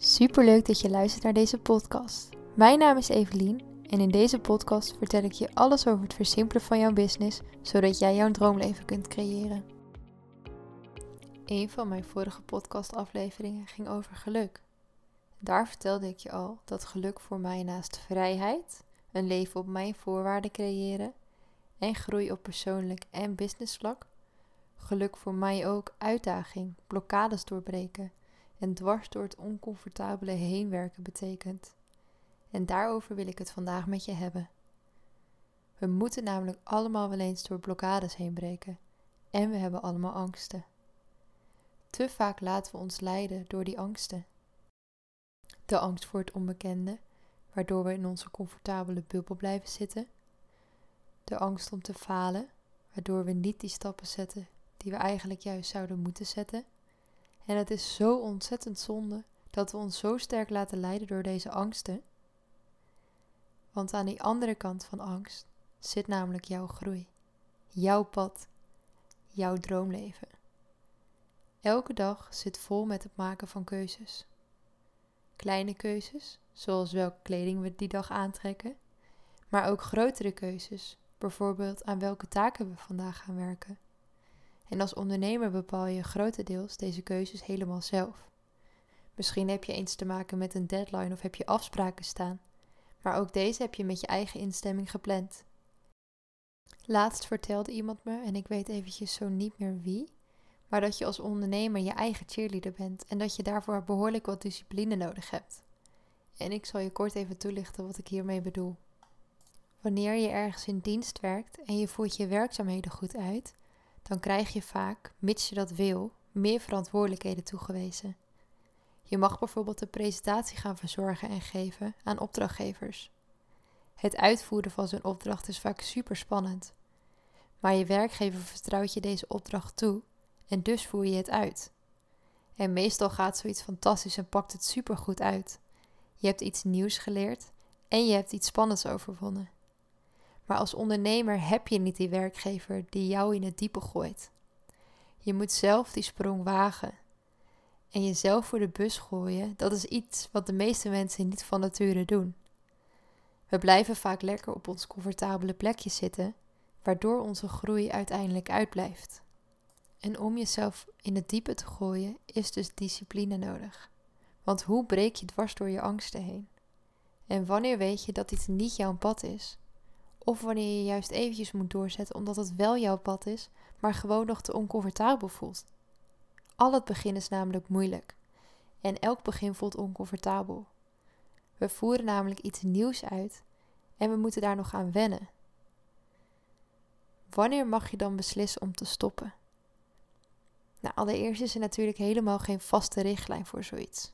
Superleuk dat je luistert naar deze podcast. Mijn naam is Evelien en in deze podcast vertel ik je alles over het versimpelen van jouw business, zodat jij jouw droomleven kunt creëren. Een van mijn vorige podcastafleveringen ging over geluk. Daar vertelde ik je al dat geluk voor mij naast vrijheid, een leven op mijn voorwaarden creëren en groei op persoonlijk en businessvlak, geluk voor mij ook uitdaging, blokkades doorbreken en dwars door het oncomfortabele heen werken betekent. En daarover wil ik het vandaag met je hebben. We moeten namelijk allemaal wel eens door blokkades heen breken en we hebben allemaal angsten. Te vaak laten we ons leiden door die angsten. De angst voor het onbekende, waardoor we in onze comfortabele bubbel blijven zitten. De angst om te falen, waardoor we niet die stappen zetten die we eigenlijk juist zouden moeten zetten. En het is zo ontzettend zonde dat we ons zo sterk laten leiden door deze angsten. Want aan die andere kant van angst zit namelijk jouw groei, jouw pad, jouw droomleven. Elke dag zit vol met het maken van keuzes. Kleine keuzes, zoals welke kleding we die dag aantrekken, maar ook grotere keuzes, bijvoorbeeld aan welke taken we vandaag gaan werken. En als ondernemer bepaal je grotendeels deze keuzes helemaal zelf. Misschien heb je eens te maken met een deadline of heb je afspraken staan, maar ook deze heb je met je eigen instemming gepland. Laatst vertelde iemand me, en ik weet eventjes zo niet meer wie, maar dat je als ondernemer je eigen cheerleader bent en dat je daarvoor behoorlijk wat discipline nodig hebt. En ik zal je kort even toelichten wat ik hiermee bedoel. Wanneer je ergens in dienst werkt en je voert je werkzaamheden goed uit, dan krijg je vaak, mits je dat wil, meer verantwoordelijkheden toegewezen. Je mag bijvoorbeeld de presentatie gaan verzorgen en geven aan opdrachtgevers. Het uitvoeren van zo'n opdracht is vaak super spannend. Maar je werkgever vertrouwt je deze opdracht toe en dus voer je het uit. En meestal gaat zoiets fantastisch en pakt het super goed uit. Je hebt iets nieuws geleerd en je hebt iets spannends overwonnen. Maar als ondernemer heb je niet die werkgever die jou in het diepe gooit. Je moet zelf die sprong wagen. En jezelf voor de bus gooien, dat is iets wat de meeste mensen niet van nature doen. We blijven vaak lekker op ons comfortabele plekje zitten, waardoor onze groei uiteindelijk uitblijft. En om jezelf in het diepe te gooien, is dus discipline nodig. Want hoe breek je dwars door je angsten heen? En wanneer weet je dat iets niet jouw pad is? Of wanneer je juist eventjes moet doorzetten omdat het wel jouw pad is, maar gewoon nog te oncomfortabel voelt. Al het begin is namelijk moeilijk. En elk begin voelt oncomfortabel. We voeren namelijk iets nieuws uit en we moeten daar nog aan wennen. Wanneer mag je dan beslissen om te stoppen? Nou, allereerst is er natuurlijk helemaal geen vaste richtlijn voor zoiets.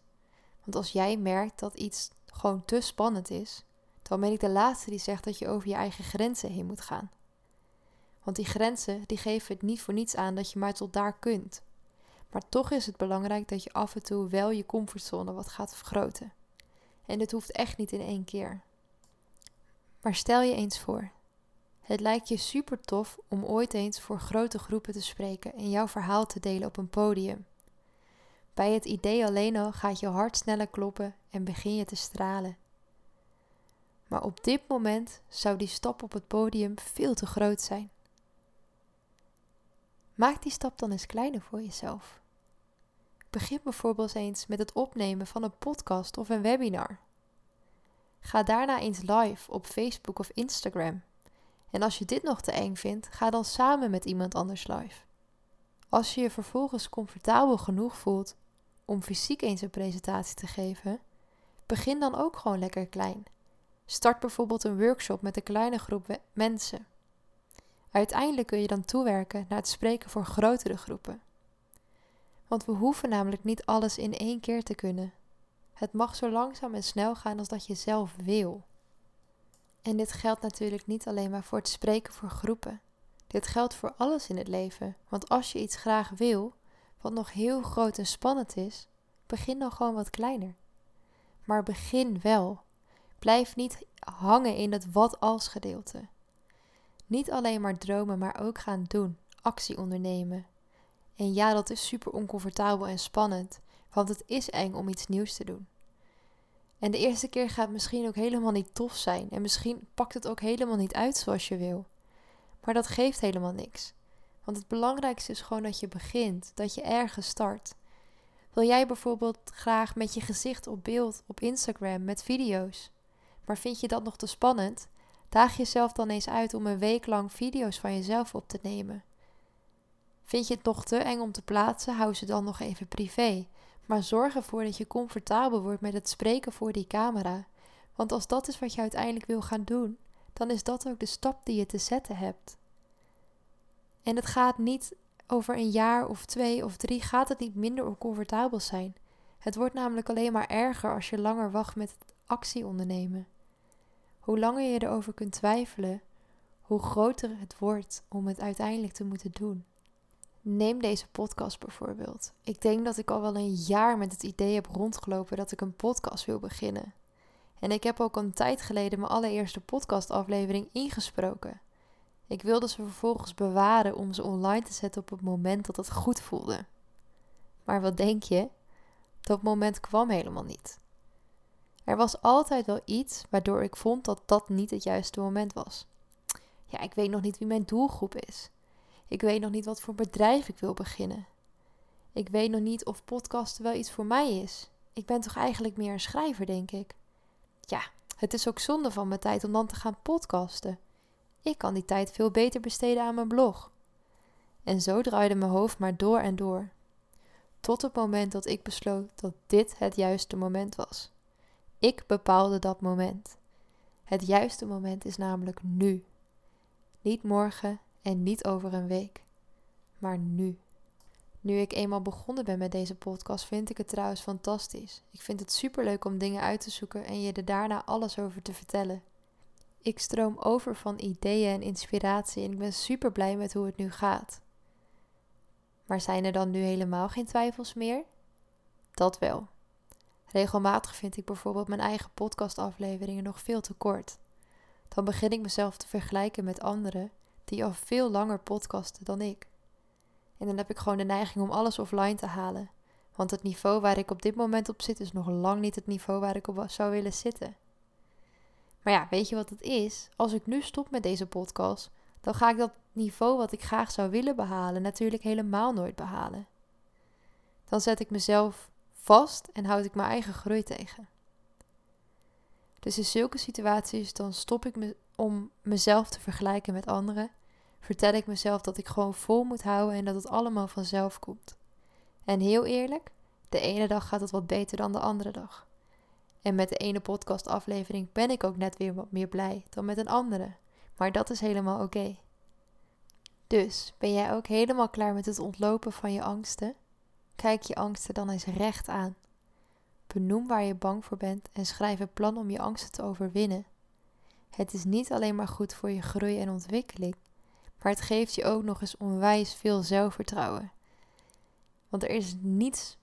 Want als jij merkt dat iets gewoon te spannend is, dan ben ik de laatste die zegt dat je over je eigen grenzen heen moet gaan. Want die grenzen die geven het niet voor niets aan dat je maar tot daar kunt. Maar toch is het belangrijk dat je af en toe wel je comfortzone wat gaat vergroten. En dit hoeft echt niet in één keer. Maar stel je eens voor. Het lijkt je super tof om ooit eens voor grote groepen te spreken en jouw verhaal te delen op een podium. Bij het idee alleen al gaat je hart sneller kloppen en begin je te stralen. Maar op dit moment zou die stap op het podium veel te groot zijn. Maak die stap dan eens kleiner voor jezelf. Begin bijvoorbeeld eens met het opnemen van een podcast of een webinar. Ga daarna eens live op Facebook of Instagram. En als je dit nog te eng vindt, ga dan samen met iemand anders live. Als je je vervolgens comfortabel genoeg voelt om fysiek eens een presentatie te geven, begin dan ook gewoon lekker klein. Start bijvoorbeeld een workshop met een kleine groep mensen. Uiteindelijk kun je dan toewerken naar het spreken voor grotere groepen. Want we hoeven namelijk niet alles in één keer te kunnen. Het mag zo langzaam en snel gaan als dat je zelf wil. En dit geldt natuurlijk niet alleen maar voor het spreken voor groepen. Dit geldt voor alles in het leven. Want als je iets graag wil, wat nog heel groot en spannend is, begin dan gewoon wat kleiner. Maar begin wel. Blijf niet hangen in het wat als gedeelte. Niet alleen maar dromen, maar ook gaan doen, actie ondernemen. En ja, dat is super oncomfortabel en spannend, want het is eng om iets nieuws te doen. En de eerste keer gaat misschien ook helemaal niet tof zijn. En misschien pakt het ook helemaal niet uit zoals je wil. Maar dat geeft helemaal niks. Want het belangrijkste is gewoon dat je begint, dat je ergens start. Wil jij bijvoorbeeld graag met je gezicht op beeld op Instagram met video's? Maar vind je dat nog te spannend? Daag jezelf dan eens uit om een week lang video's van jezelf op te nemen. Vind je het nog te eng om te plaatsen? Hou ze dan nog even privé. Maar zorg ervoor dat je comfortabel wordt met het spreken voor die camera. Want als dat is wat je uiteindelijk wil gaan doen, dan is dat ook de stap die je te zetten hebt. En het gaat niet over een jaar of twee of drie, gaat het niet minder oncomfortabel zijn. Het wordt namelijk alleen maar erger als je langer wacht met actie ondernemen. Hoe langer je erover kunt twijfelen, hoe groter het wordt om het uiteindelijk te moeten doen. Neem deze podcast bijvoorbeeld. Ik denk dat ik al wel een jaar met het idee heb rondgelopen dat ik een podcast wil beginnen. En ik heb ook een tijd geleden mijn allereerste podcastaflevering ingesproken. Ik wilde ze vervolgens bewaren om ze online te zetten op het moment dat het goed voelde. Maar wat denk je? Dat moment kwam helemaal niet. Er was altijd wel iets waardoor ik vond dat dat niet het juiste moment was. Ja, ik weet nog niet wie mijn doelgroep is. Ik weet nog niet wat voor bedrijf ik wil beginnen. Ik weet nog niet of podcasten wel iets voor mij is. Ik ben toch eigenlijk meer een schrijver, denk ik. Ja, het is ook zonde van mijn tijd om dan te gaan podcasten. Ik kan die tijd veel beter besteden aan mijn blog. En zo draaide mijn hoofd maar door en door. Tot het moment dat ik besloot dat dit het juiste moment was. Ik bepaalde dat moment. Het juiste moment is namelijk nu. Niet morgen en niet over een week, maar nu. Nu ik eenmaal begonnen ben met deze podcast, vind ik het trouwens fantastisch. Ik vind het superleuk om dingen uit te zoeken en je er daarna alles over te vertellen. Ik stroom over van ideeën en inspiratie en ik ben super blij met hoe het nu gaat. Maar zijn er dan nu helemaal geen twijfels meer? Dat wel. Regelmatig vind ik bijvoorbeeld mijn eigen podcastafleveringen nog veel te kort. Dan begin ik mezelf te vergelijken met anderen die al veel langer podcasten dan ik. En dan heb ik gewoon de neiging om alles offline te halen. Want het niveau waar ik op dit moment op zit is nog lang niet het niveau waar ik op zou willen zitten. Maar ja, weet je wat het is? Als ik nu stop met deze podcast, dan ga ik dat niveau wat ik graag zou willen behalen natuurlijk helemaal nooit behalen. Dan zet ik mezelf vast en houd ik mijn eigen groei tegen. Dus in zulke situaties dan stop ik me om mezelf te vergelijken met anderen, vertel ik mezelf dat ik gewoon vol moet houden en dat het allemaal vanzelf komt. En heel eerlijk, de ene dag gaat het wat beter dan de andere dag. En met de ene podcastaflevering ben ik ook net weer wat meer blij dan met een andere. Maar dat is helemaal oké. Dus ben jij ook helemaal klaar met het ontlopen van je angsten? Kijk je angsten dan eens recht aan. Benoem waar je bang voor bent en schrijf een plan om je angsten te overwinnen. Het is niet alleen maar goed voor je groei en ontwikkeling, maar het geeft je ook nog eens onwijs veel zelfvertrouwen. Want er is niets,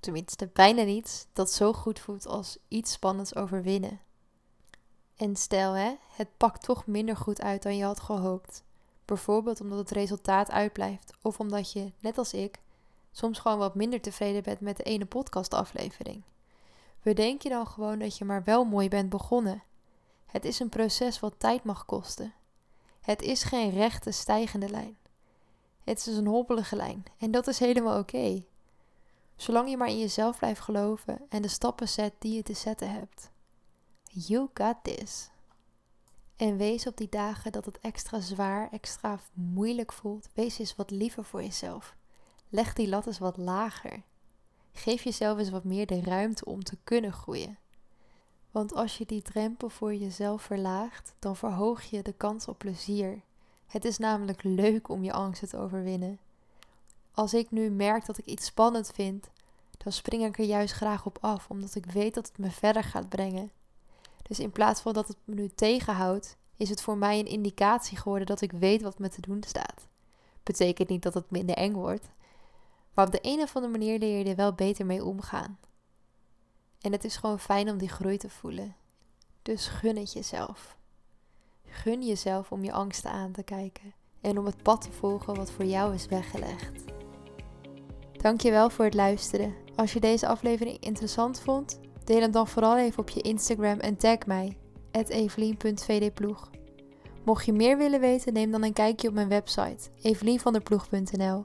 tenminste bijna niets, dat zo goed voelt als iets spannends overwinnen. En stel hè, het pakt toch minder goed uit dan je had gehoopt. Bijvoorbeeld omdat het resultaat uitblijft, of omdat je, net als ik, soms gewoon wat minder tevreden bent met de ene podcastaflevering. Bedenk je dan gewoon dat je maar wel mooi bent begonnen. Het is een proces wat tijd mag kosten. Het is geen rechte stijgende lijn. Het is een hobbelige lijn en dat is helemaal oké. Zolang je maar in jezelf blijft geloven en de stappen zet die je te zetten hebt. You got this. En wees op die dagen dat het extra zwaar, extra moeilijk voelt, wees eens wat liever voor jezelf. Leg die lat eens wat lager. Geef jezelf eens wat meer de ruimte om te kunnen groeien. Want als je die drempel voor jezelf verlaagt, dan verhoog je de kans op plezier. Het is namelijk leuk om je angsten te overwinnen. Als ik nu merk dat ik iets spannend vind, dan spring ik er juist graag op af, omdat ik weet dat het me verder gaat brengen. Dus in plaats van dat het me nu tegenhoudt, is het voor mij een indicatie geworden dat ik weet wat me te doen staat. Betekent niet dat het minder eng wordt, maar op de een of andere manier leer je er wel beter mee omgaan. En het is gewoon fijn om die groei te voelen. Dus gun het jezelf. Gun jezelf om je angsten aan te kijken en om het pad te volgen wat voor jou is weggelegd. Dankjewel voor het luisteren. Als je deze aflevering interessant vond, Deel hem dan vooral even op je Instagram en tag mij, evelien.vdploeg. Mocht je meer willen weten, neem dan een kijkje op mijn website, evelienvanderploeg.nl.